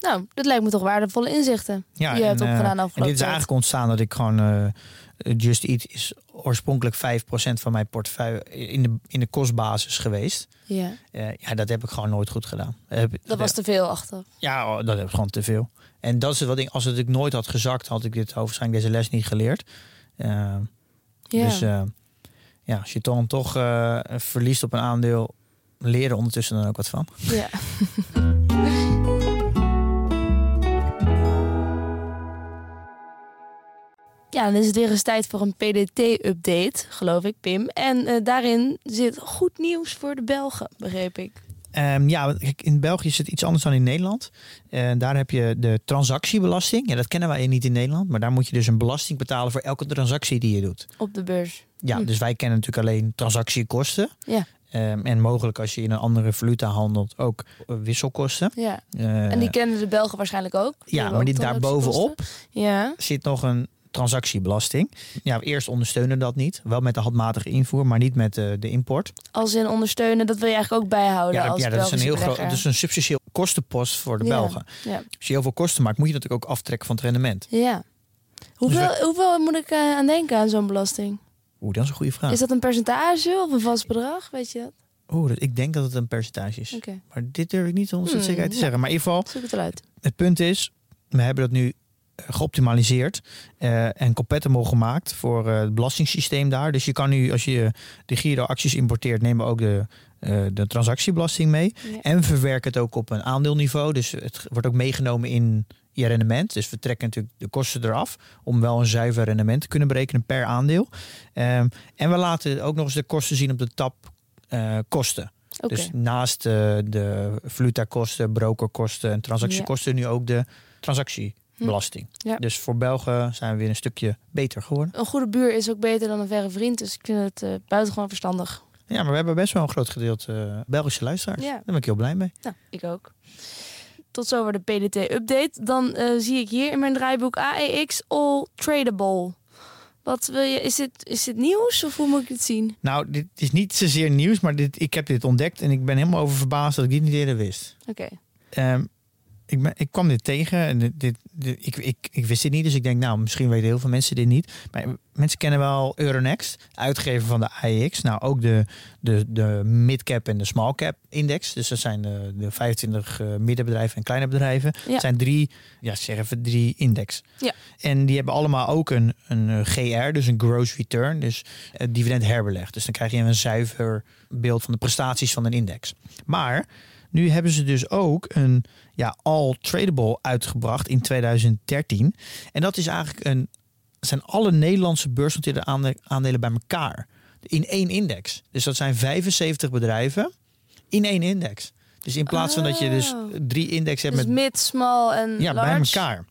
Nou, dat lijkt me toch waardevolle inzichten. Ja, die je hebt en, eh, opgedaan en dit is eigenlijk ontstaan dat ik gewoon eh, Just Eat is oorspronkelijk 5% van mijn portefeuille in de, in de kostbasis geweest. Ja, Eh, ja, dat heb ik gewoon nooit goed gedaan. Heb, dat was te veel achter. Ja, oh, dat heb ik gewoon te veel. En dat is wat ik, als het ik nooit had gezakt, had ik dit waarschijnlijk deze les niet geleerd. Eh, Ja. Dus eh, ja, als je dan toch eh, verliest op een aandeel, leren ondertussen dan ook wat van. ja. [LAUGHS] Ja, dan is het weer eens tijd voor een PDT-update, geloof ik, Pim. En eh, daarin zit goed nieuws voor de Belgen, begreep ik. Ehm, ja, in België is het iets anders dan in Nederland. En daar heb je de transactiebelasting. Ja, dat kennen wij niet in Nederland. Maar daar moet je dus een belasting betalen voor elke transactie die je doet. Op de beurs. Ja, Hm. dus wij kennen natuurlijk alleen transactiekosten. Ja. Ehm, en mogelijk als je in een andere valuta handelt ook eh, wisselkosten. Ja. Eh, En die kennen de Belgen waarschijnlijk ook. Ja, maar die daar transactiekosten. bovenop Ja. zit nog een transactiebelasting. Ja, eerst ondersteunen dat niet. Wel met de handmatige invoer, maar niet met eh, de import. Als in ondersteunen, dat wil je eigenlijk ook bijhouden Ja, als ja, dat is een heel groot, dat is een substantieel kostenpost voor de Ja. Belgen. Ja. Als je heel veel kosten maakt, moet je natuurlijk ook aftrekken van het rendement. ja. Hoeveel, Dus hoeveel moet ik eh, aan denken aan zo'n belasting? Oeh, dat is een goede vraag. Is dat een percentage of een vast bedrag? Weet je dat? Oeh, ik denk dat het een percentage is. Maar dit durf ik niet 100% Hmm, zekerheid te ja. zeggen. Maar in ieder geval, het eruit. het punt is, we hebben dat nu geoptimaliseerd eh, en compatible gemaakt voor eh, het belastingssysteem daar. Dus je kan nu, als je de Giro-acties importeert, nemen we ook de, eh, de transactiebelasting mee. Ja. En verwerk het ook op een aandeelniveau. Dus het wordt ook meegenomen in je rendement. Dus we trekken natuurlijk de kosten eraf om wel een zuiver rendement te kunnen berekenen per aandeel. Ehm, en we laten ook nog eens de kosten zien op de tab eh, kosten. Dus naast eh, de valutakosten, brokerkosten en transactiekosten nu ook de transactiebelasting. Hm. Ja. Dus voor Belgen zijn we weer een stukje beter geworden. Een goede buur is ook beter dan een verre vriend. Dus ik vind het eh, buitengewoon verstandig. Ja, maar we hebben best wel een groot gedeelte eh, Belgische luisteraars. Ja. Daar ben ik heel blij mee. Nou, ik ook. Tot zover de PDT-update. Dan eh, zie ik hier in mijn draaiboek AEX All Tradable. Wat wil je? Is dit, is dit nieuws of hoe moet ik het zien? Nou, dit is niet zozeer nieuws, maar dit, ik heb dit ontdekt en ik ben helemaal over verbaasd dat ik dit niet eerder wist. Oké. Ehm, ik, ben, ik kwam dit tegen en dit, dit, dit- ik, ik, ik wist dit niet, dus ik denk, nou, misschien weten heel veel mensen dit niet. Maar mensen kennen wel Euronext, uitgever van de AEX. Nou, ook de, de, de midcap en de small cap index. Dus dat zijn de, de 25 eh, middenbedrijven en kleine bedrijven. Ja. Het zijn drie, ja, zeg even drie index. Ja. En die hebben allemaal ook een, een eh, GR, dus een gross return, dus het dividend herbelegd. Dus dan krijg je een zuiver beeld van de prestaties van een index. Maar nu hebben ze dus ook een ja, all tradable uitgebracht in 2013. En dat is eigenlijk een zijn alle Nederlandse beursgenoteerde aande- aandelen bij elkaar in één index. Dus dat zijn 75 bedrijven in één index. Dus in plaats van dat je dus Oh. drie index hebt Dus met mid, small en ja, large? bij elkaar.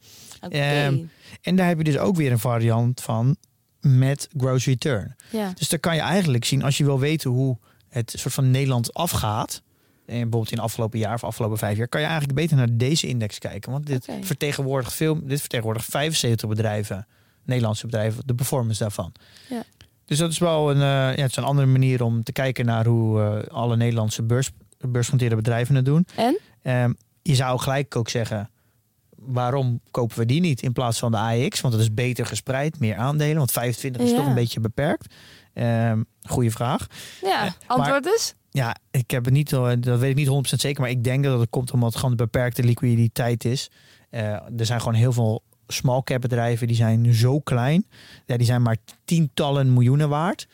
Ehm, En daar heb je dus ook weer een variant van met gross return. ja. Dus daar kan je eigenlijk zien, als je wil weten hoe het soort van Nederland afgaat, en bijvoorbeeld in het afgelopen jaar of afgelopen vijf jaar, kan je eigenlijk beter naar deze index kijken. Want dit vertegenwoordigt veel, dit vertegenwoordigt 75 bedrijven, Nederlandse bedrijven, de performance daarvan. Ja. Dus dat is wel een, eh, ja, het is een andere manier om te kijken naar hoe eh, alle Nederlandse beurs, beursgenoteerde bedrijven het doen. En? Ehm, je zou gelijk ook zeggen, waarom kopen we die niet in plaats van de AEX? Want het is beter gespreid, meer aandelen. Want 25 is Ja. toch een beetje beperkt. Ehm goeie vraag. Ja, Eh, antwoord dus? Ja, ik heb het niet, eh, dat weet ik niet 100% zeker. Maar ik denk dat het komt omdat het gewoon de beperkte liquiditeit is. Eh, er zijn gewoon heel veel small cap bedrijven die zijn zo klein. Ja, die zijn maar tientallen miljoenen waard.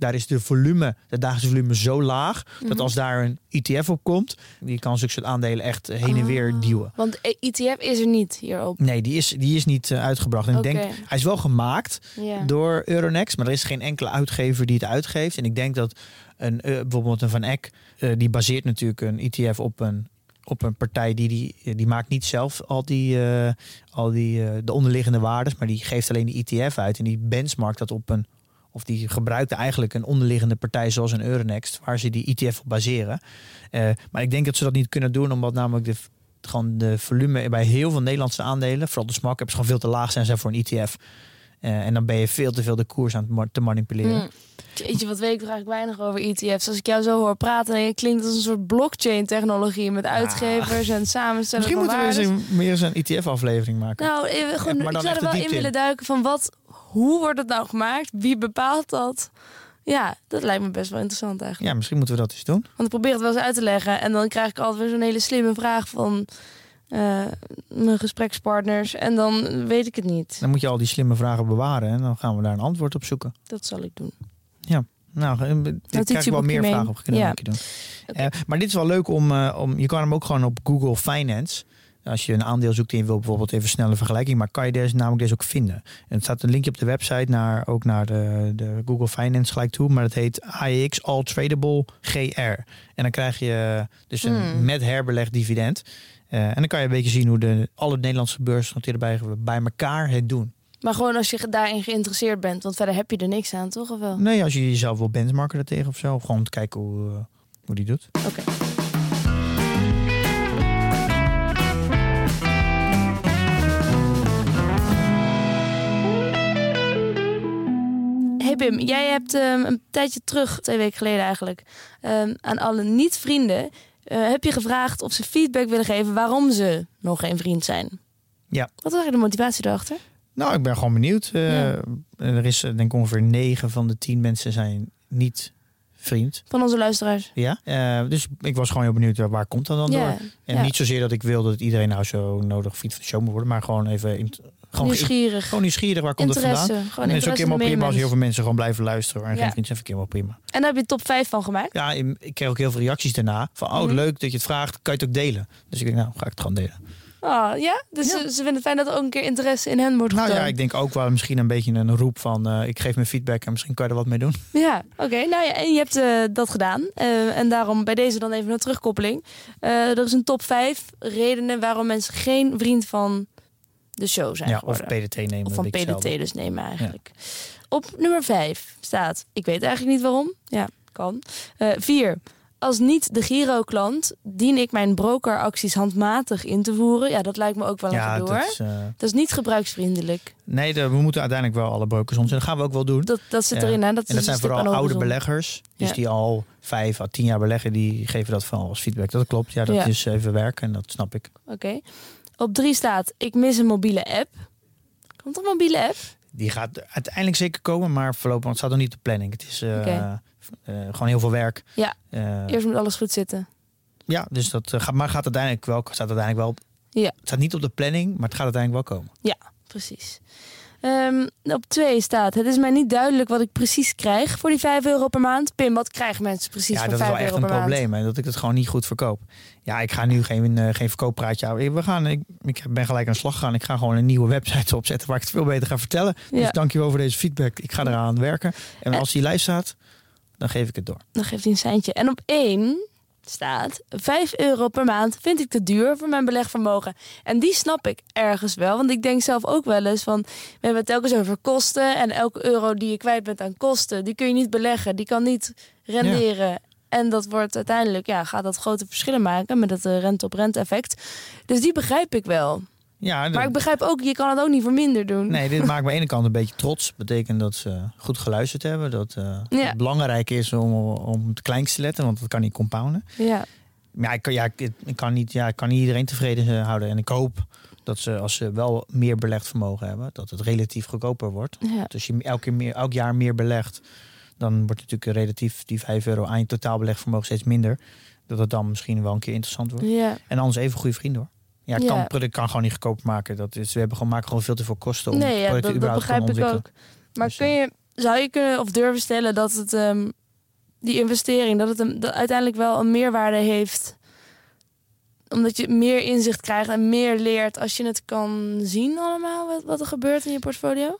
Daar is de volume, de dagelijkse volume zo laag. Dat Mhm. als daar een ETF op komt, die kan zulke soort aandelen echt heen en weer Oh. duwen. Want E- ETF is er niet hierop. Nee, die is, die is niet eh, uitgebracht. En ik denk, hij is wel gemaakt door Euronext, maar er is geen enkele uitgever die het uitgeeft. En ik denk dat een, eh, bijvoorbeeld een Van Eck, eh, die baseert natuurlijk een ETF op een, op een partij die, die, die maakt niet zelf al die, al die de onderliggende waardes, maar die geeft alleen die ETF uit en die benchmarkt dat op een of die gebruikte eigenlijk een onderliggende partij zoals een Euronext, waar ze die ETF op baseren. Eh, maar ik denk dat ze dat niet kunnen doen, omdat namelijk de, gewoon de volume bij heel veel Nederlandse aandelen, vooral de small caps, gewoon veel te laag zijn, zijn voor een ETF. Eh, en dan ben je veel te veel de koers aan het te manipuleren. Hm. Jeetje, wat weet ik eigenlijk weinig over ETF's. Als ik jou zo hoor praten, dan klinkt het als een soort blockchain-technologie met uitgevers en samenstellen Misschien moeten we eens een, meer eens een ETF-aflevering maken. Nou, eh, gewoon, Ja, maar ik zou er wel in willen duiken van wat, hoe wordt het nou gemaakt? Wie bepaalt dat? Ja, dat lijkt me best wel interessant eigenlijk. ja, misschien moeten we dat eens doen. Want ik probeer het wel eens uit te leggen en dan krijg ik altijd weer zo'n hele slimme vraag van eh, mijn gesprekspartners en dan weet ik het niet. Dan moet je al die slimme vragen bewaren en dan gaan we daar een antwoord op zoeken. Dat zal ik doen. Nou, eh, ik krijg wel meer mee. vragen op. Kunnen Ja. doen. Eh, maar dit is wel leuk om, om. Je kan hem ook gewoon op Google Finance. Als je een aandeel zoekt en je wil bijvoorbeeld even snelle vergelijking, maar kan je deze namelijk deze ook vinden. En er staat een linkje op de website naar ook naar de, de Google Finance gelijk toe, maar het heet AEX All Tradable GR. En dan krijg je dus een Hmm. met herbelegd dividend. Eh, en dan kan je een beetje zien hoe de alle Nederlandse beursgenoteerde bij, bij elkaar het doen. Maar gewoon als je daarin geïnteresseerd bent, want verder heb je er niks aan, toch? Of wel? Nee, als je jezelf wil benchmarken daartegen of zo, of gewoon om te kijken hoe, eh, hoe die doet. Oké. Hey Pim, jij hebt ehm, een tijdje terug, twee weken geleden eigenlijk, ehm, aan alle niet-vrienden eh, heb je gevraagd of ze feedback willen geven waarom ze nog geen vriend zijn. Ja. Wat was eigenlijk de motivatie erachter? Nou, ik ben gewoon benieuwd. Ja. Er is eh, denk ik ongeveer 9 van de 10 mensen zijn niet vriend. Van onze luisteraars. Ja. Dus ik was gewoon heel benieuwd waar komt dat dan door. En ja. niet zozeer dat ik wil dat iedereen nou zo nodig vriend van de show moet worden, maar gewoon even in, gewoon, nieuwsgierig. gewoon nieuwsgierig waar komt het interesse. vandaan. Gewoon En het is ook helemaal prima als heel veel mensen gewoon blijven luisteren en Ja. geen vriend zijn, vind ik helemaal prima. En daar heb je top 5 van gemaakt. Ja, ik kreeg ook heel veel reacties daarna van oh Mhm. leuk dat je het vraagt, kan je het ook delen? Dus ik denk nou ga ik het gewoon delen. Oh, ja? Dus Ja. Ze, ze vinden het fijn dat er ook een keer interesse in hen wordt Nou getoond. ja, ik denk ook wel misschien een beetje een roep van eh, ik geef mijn feedback en misschien kan je er wat mee doen. Ja, oké. Nou ja, en je hebt eh, dat gedaan. Eh, en daarom bij deze dan even een terugkoppeling. Er is een top 5 redenen waarom mensen geen vriend van de show zijn Ja, of. PDT nemen. Of van. PDT dus nemen eigenlijk. Op nummer 5 staat, ik weet eigenlijk niet waarom. Ja, kan. Eh 4. als niet de Giro-klant dien ik mijn brokeracties handmatig in te voeren. Ja, dat lijkt me ook wel een ja, gedoe, dat is, eh, Dat is niet gebruiksvriendelijk. nee, de- we moeten uiteindelijk wel alle brokers om. Dat gaan we ook wel doen. Dat, dat zit erin, hè? Dat en dat zijn vooral oude beleggers. Dus Ja. die al vijf à tien jaar beleggen, die geven dat vooral als feedback. Dat klopt. Ja, dat Ja. is even werken en dat snap ik. Oké. Op drie staat, ik mis een mobiele app. Komt er een mobiele app? Die gaat uiteindelijk zeker komen, maar voorlopig want het staat nog niet op de planning. Het is eh, eh, gewoon heel veel werk. Ja. Eh, Eerst moet alles goed zitten. ja, dus dat gaat, maar gaat uiteindelijk wel, staat uiteindelijk wel op. Ja. Het staat niet op de planning, maar het gaat uiteindelijk wel komen. Precies. Ehm, op twee staat, het is mij niet duidelijk wat ik precies krijg voor die 5 euro per maand. Pim, wat krijgen mensen precies ja, voor dat is 5 wel echt euro een per maand? probleem. Hè, dat ik het gewoon niet goed verkoop. Ja, ik ga nu geen, eh, geen verkooppraatje houden. We gaan, ik, ik ben gelijk aan de slag gegaan. Ik ga gewoon een nieuwe website opzetten waar ik het veel beter ga vertellen. Dus Ja, dankjewel voor deze feedback. Ik ga eraan werken. En als die lijst staat, dan geef ik het door. dan geeft hij een seintje. En op één staat 5 euro per maand vind ik te duur voor mijn belegvermogen. En die snap ik ergens wel. Want ik denk zelf ook wel eens van... we hebben het telkens over kosten. En elke euro die je kwijt bent aan kosten... die kun je niet beleggen. Die kan niet renderen. En dat wordt uiteindelijk... ja, gaat dat grote verschillen maken... met het eh, rente-op-rente effect. Dus die begrijp ik wel. Ja, Maar ik begrijp ook... je kan het ook niet voor minder doen. Nee, dit [LAUGHS] maakt me aan de ene kant een beetje trots. Betekent dat ze goed geluisterd hebben. Dat eh, Ja. het belangrijk is om, om het kleinst te letten, want dat kan niet compounden. Ja, Maar ja, ik, kan, ja, ik, kan niet, ja, ik kan niet iedereen tevreden eh, houden. En ik hoop dat ze, als ze wel meer belegd vermogen hebben, dat het relatief goedkoper wordt. ja. Dus als je elke keer meer, elk jaar meer belegt, dan wordt natuurlijk relatief die 5 euro aan je totaal belegvermogen steeds minder. Dat het dan misschien wel een keer interessant wordt. ja. En anders even goede vrienden hoor. Ja, Ja. kan het product kan gewoon niet goedkoper maken. Dat is, we hebben gewoon, maken gewoon veel te veel kosten om Nee, het ja, product dat, dat überhaupt te begrijp kunnen ik ook. Maar Dus, kun je, zou je kunnen of durven stellen dat het ehm, die investering, dat het een, dat uiteindelijk wel een meerwaarde heeft? Omdat je meer inzicht krijgt en meer leert als je het kan zien allemaal, wat, wat er gebeurt in je portfolio?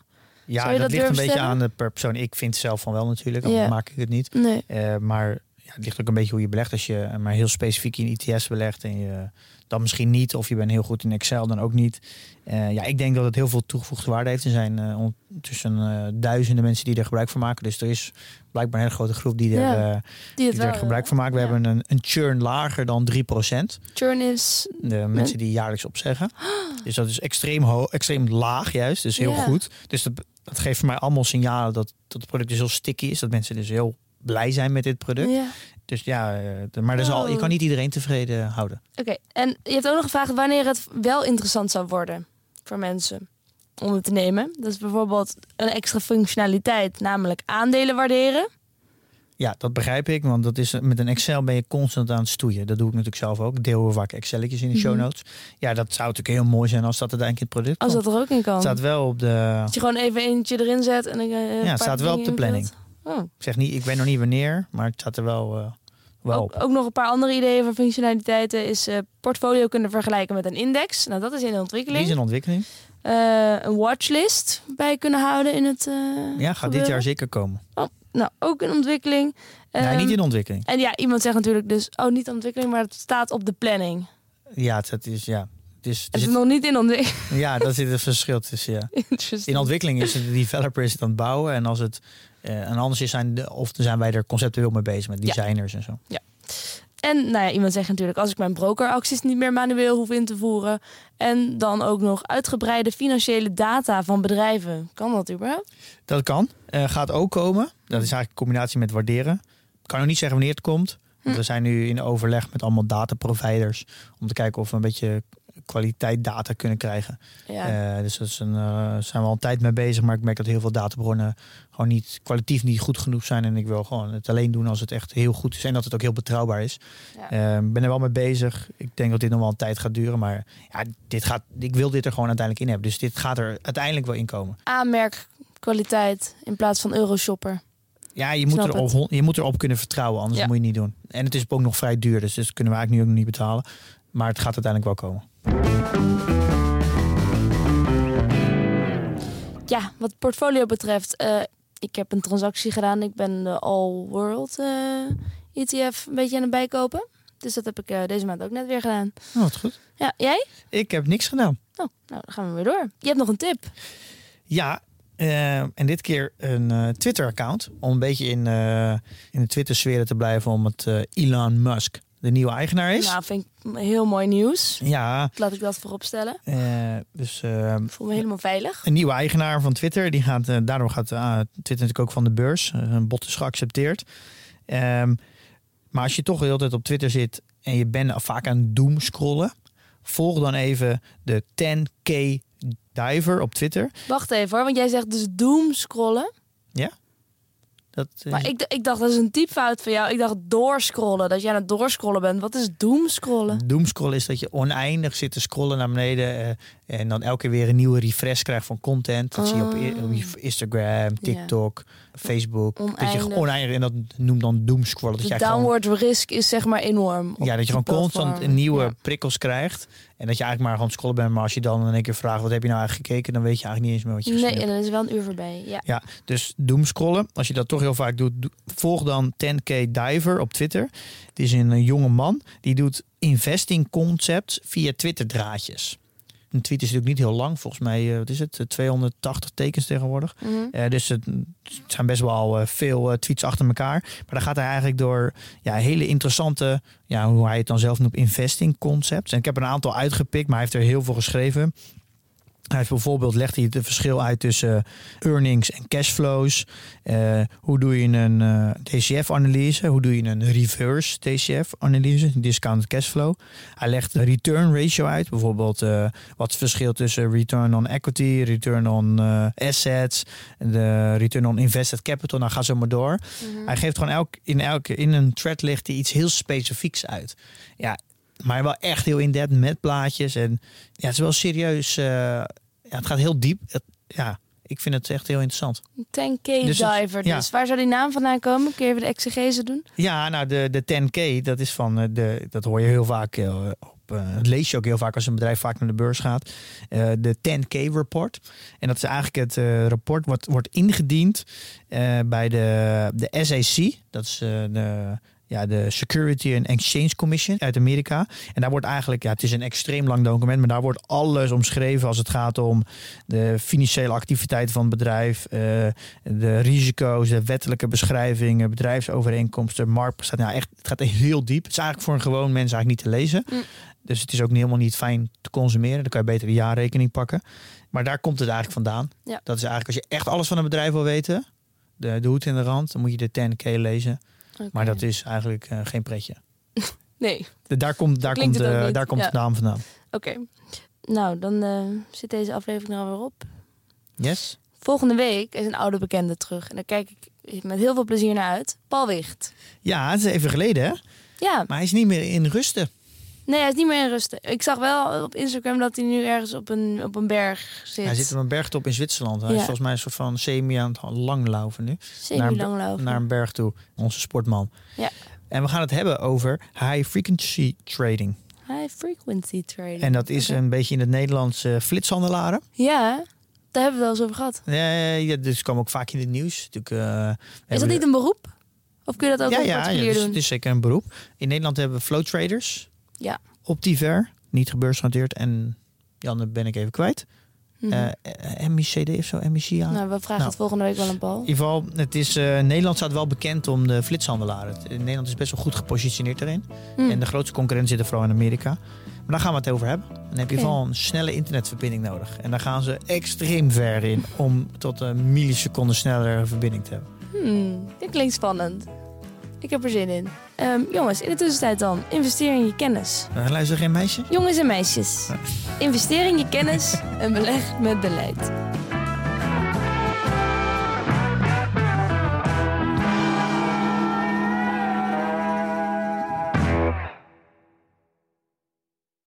Ja, dat, dat ligt een beetje aan de per persoon. Ik vind zelf van wel natuurlijk, anders Ja. maak ik het niet. Nee. Eh, maar ja, het ligt ook een beetje hoe je belegt. Als je maar heel specifiek in ITS belegt en je dan misschien niet, of je bent heel goed in Excel, dan ook niet. Eh, ja, ik denk dat het heel veel toegevoegde waarde heeft. Er zijn eh, ondertussen eh, duizenden mensen die er gebruik van maken. Dus er is blijkbaar een hele grote groep die er, Ja, Die er gebruik van maken. We ja. hebben een, een churn lager dan 3%. Churn is... De mensen die jaarlijks opzeggen. Dus dat is extreem, hoog, extreem laag juist. Dus heel Ja. goed. Dus dat, dat geeft voor mij allemaal signalen dat, dat het product dus heel sticky is. Dat mensen dus heel blij zijn met dit product. Ja. Dus ja, eh, maar dat is al, je Oh. kan niet iedereen tevreden houden. Oké, en je hebt ook nog gevraagd wanneer het wel interessant zou worden voor mensen om het te nemen. Dat is bijvoorbeeld een extra functionaliteit, namelijk aandelen waarderen. Ja, dat begrijp ik. Want dat is, met een Excel ben je constant aan het stoeien. Dat doe ik natuurlijk zelf ook. Ik deel heel vaak Excelletjes in de show Mhm. notes. Ja, dat zou natuurlijk heel mooi zijn als dat uiteindelijk in het product Als komt. dat er ook in kan. Het staat wel op de... Dat je gewoon even eentje erin zet en dan. eh, het staat wel op de planning. Oh. Ik zeg niet, ik weet nog niet wanneer, maar het staat er wel, eh, wel op. Ook, ook nog een paar andere ideeën van functionaliteiten is eh, portfolio kunnen vergelijken met een index. Nou, dat is in de Die ontwikkeling. is in ontwikkeling. Eh, een watchlist bij kunnen houden in het. Ja, gaat dit jaar zeker komen. Nou, ook in ontwikkeling. nee, Ehm, niet in ontwikkeling. En ja, iemand zegt natuurlijk dus, oh, niet ontwikkeling, maar het staat op de planning. Ja, het, het is, ja. Het is, Het is zit- nog niet in ontwikkeling. ja, daar zit een verschil tussen, ja. [LAUGHS] In ontwikkeling is het de developer is het aan het bouwen. En als het en anders is, zijn de, of zijn wij er conceptueel mee bezig met Ja. designers en zo. En nou ja, iemand zegt natuurlijk, als ik mijn brokeracties niet meer manueel hoef in te voeren. En dan ook nog uitgebreide financiële data van bedrijven. Kan dat überhaupt? Dat kan. Eh, gaat ook komen. Dat is eigenlijk een combinatie met waarderen. Ik kan nog niet zeggen wanneer het komt. Hm. we zijn nu in overleg met allemaal dataproviders. Om te kijken of we een beetje kwaliteit data kunnen krijgen. Ja. Eh, dus dat is een, eh, zijn we al een tijd mee bezig. Maar ik merk dat heel veel databronnen gewoon niet kwalitatief niet goed genoeg zijn. En ik wil gewoon het alleen doen als het echt heel goed is. En dat het ook heel betrouwbaar is. Ja. Ik ben er wel mee bezig. Ik denk dat dit nog wel een tijd gaat duren. Maar ja, dit gaat, ik wil dit er gewoon uiteindelijk in hebben. Dus dit gaat er uiteindelijk wel in komen. Aanmerkkwaliteit in plaats van Euroshopper. Ja, je moet, erop, het. je moet erop kunnen vertrouwen. Anders Ja. moet je niet doen. En het is ook nog vrij duur. Dus dat kunnen we eigenlijk nu ook nog niet betalen. Maar het gaat uiteindelijk wel komen. Ja, wat portfolio betreft, eh, ik heb een transactie gedaan. Ik ben de All World eh, ETF een beetje aan het bijkopen. Dus dat heb ik eh, deze maand ook net weer gedaan. Oh, wat goed. Ja, jij? Ik heb niks gedaan. Oh, nou, dan gaan we weer door. Je hebt nog een tip. Ja, en dit keer een Twitter-account. Om een beetje in, in de Twitter-sfeer te blijven. Omdat eh, Elon Musk de nieuwe eigenaar is. Nou, vind ik heel mooi nieuws. Ja, Laat ik dat voorop stellen. eh, dus eh, Ik voel me helemaal veilig. een nieuwe eigenaar van Twitter. Die gaat, eh, daardoor gaat Twitter natuurlijk ook van de beurs. Eh, een bod is geaccepteerd. Ehm, maar als je toch de hele tijd op Twitter zit en je bent vaak aan het doomscrollen. Volg dan even de 10k diver op Twitter. Wacht even hoor, want jij zegt dus doom scrollen. Dat, is- Maar ik, ik dacht, dat is een typfout van jou. Ik dacht doorscrollen, dat jij aan het doorscrollen bent. Wat is doom scrollen? Doomscrollen is dat je oneindig zit te scrollen naar beneden. eh, en dan elke keer weer een nieuwe refresh krijgt van content. Dat zie je op, i- op Instagram, TikTok, Facebook. Dat je Oneindig. en dat noemt dan doomscrollen. Dat De jij gewoon, downward risk is zeg maar enorm. ja, dat je gewoon constant nieuwe Ja. prikkels krijgt. En dat je eigenlijk maar gewoon scrollen bent. Maar als je dan in één keer vraagt, wat heb je nou eigenlijk gekeken? Dan weet je eigenlijk niet eens meer wat je gezien Nee, en dan is wel een uur voorbij. Ja. Ja, dus doomscrollen. Als je dat toch heel vaak doet, doe- volg dan 10k Diver op Twitter. Het is een eh, jonge man die doet investing concepts via Twitter draadjes. Een tweet is natuurlijk niet heel lang, volgens mij, eh, wat is het, eh, 280 tekens tegenwoordig. Mhm. Eh, dus het, het zijn best wel eh, veel eh, tweets achter elkaar. Maar dan gaat hij eigenlijk door ja, hele interessante, ja, hoe hij het dan zelf noemt, investing concepts. En ik heb er een aantal uitgepikt, maar hij heeft er heel veel geschreven. Hij heeft bijvoorbeeld legt hij het verschil uit tussen earnings en cashflows. Eh, hoe doe je een eh, DCF-analyse? Hoe doe je een reverse DCF-analyse? Discounted cashflow. Hij legt de return ratio uit. Bijvoorbeeld eh, wat het verschil tussen return on equity, return on assets, de return on invested capital. Nou, ga zo maar door. Mhm. Hij geeft gewoon elk, in, elke, in een thread ligt hij iets heel specifieks uit. Ja, maar wel echt heel in-depth met plaatjes. En ja, het is wel serieus. eh, ja, het gaat heel diep. Het- ja, ik vind het echt heel interessant. 10k Dus het- diver. ja. Dus waar zou die naam vandaan komen? Kun je even de exegese doen? Ja, nou, de, de 10K, dat is van eh, de. Dat hoor je heel vaak. eh, op, eh, dat lees je ook heel vaak als een bedrijf vaak naar de beurs gaat. De 10K report. En dat is eigenlijk het rapport wat wordt ingediend bij de, de SEC. Dat is de. Ja, de Security and Exchange Commission uit Amerika. En daar wordt eigenlijk, ja, het is een extreem lang document, maar daar wordt alles omschreven als het gaat om de financiële activiteiten van het bedrijf, eh, de risico's, de wettelijke beschrijvingen, bedrijfsovereenkomsten, marktprestaties. Nou, echt, het gaat heel diep. Het is eigenlijk voor een gewoon mens eigenlijk niet te lezen. Mm. Dus het is ook helemaal niet fijn te consumeren. Dan kan je beter de jaarrekening pakken. Maar daar komt het eigenlijk vandaan. Ja. Dat is eigenlijk als je echt alles van een bedrijf wil weten, de, de hoed in de rand, dan moet je de 10K lezen. Maar dat is eigenlijk eh, geen pretje. [LAUGHS] Nee, De- daar komt, daar Klinkt komt, daar komt Ja. de naam vandaan. oké. Nou, dan eh, zit deze aflevering er alweer op. Yes? Volgende week is een oude bekende terug. En daar kijk ik met heel veel plezier naar uit. Paul Wicht. Ja, het is even geleden hè. Ja, Maar hij is niet meer in rusten. Nee, hij is niet meer in rusten. Ik zag wel op Instagram dat hij nu ergens op een, op een berg zit. Hij zit op een bergtop in Zwitserland. Hij Ja. is volgens mij een soort van semi aan het langlaufen nu. Semi-langlopen. Naar een berg toe. Onze sportman. Ja. En we gaan het hebben over high frequency trading. High frequency trading. En dat is een beetje in het Nederlands flitshandelaren. Ja, daar hebben we het wel eens over gehad. Nee, ja, dus kwam ook vaak in het nieuws. Eh, Is dat niet een beroep? Of kun je dat ook ja, ja, ja, dus doen? het is zeker een beroep. In Nederland hebben we flow traders. Ja. Optiver, niet gebeursgenoteerd. En Jan, dat ben ik even kwijt. Mhm. Eh, eh, MICD of zo, MICA. nou, we vragen nou. het volgende week wel aan Paul. In ieder geval, het is, eh, Nederland staat wel bekend om de flitshandelaren. Nederland is best wel goed gepositioneerd erin. Hm. En de grootste concurrent zit er vooral in Amerika. Maar daar gaan we het over hebben. Dan heb je Oké. vooral een snelle internetverbinding nodig. En daar gaan ze extreem ver in om tot een milliseconde sneller verbinding te hebben. Hmm, dit klinkt spannend. Ik heb er zin in. Ehm, jongens, in de tussentijd dan, investeer in je kennis. Uh, luister geen meisje? Jongens en meisjes, investeer in je kennis en beleg met beleid.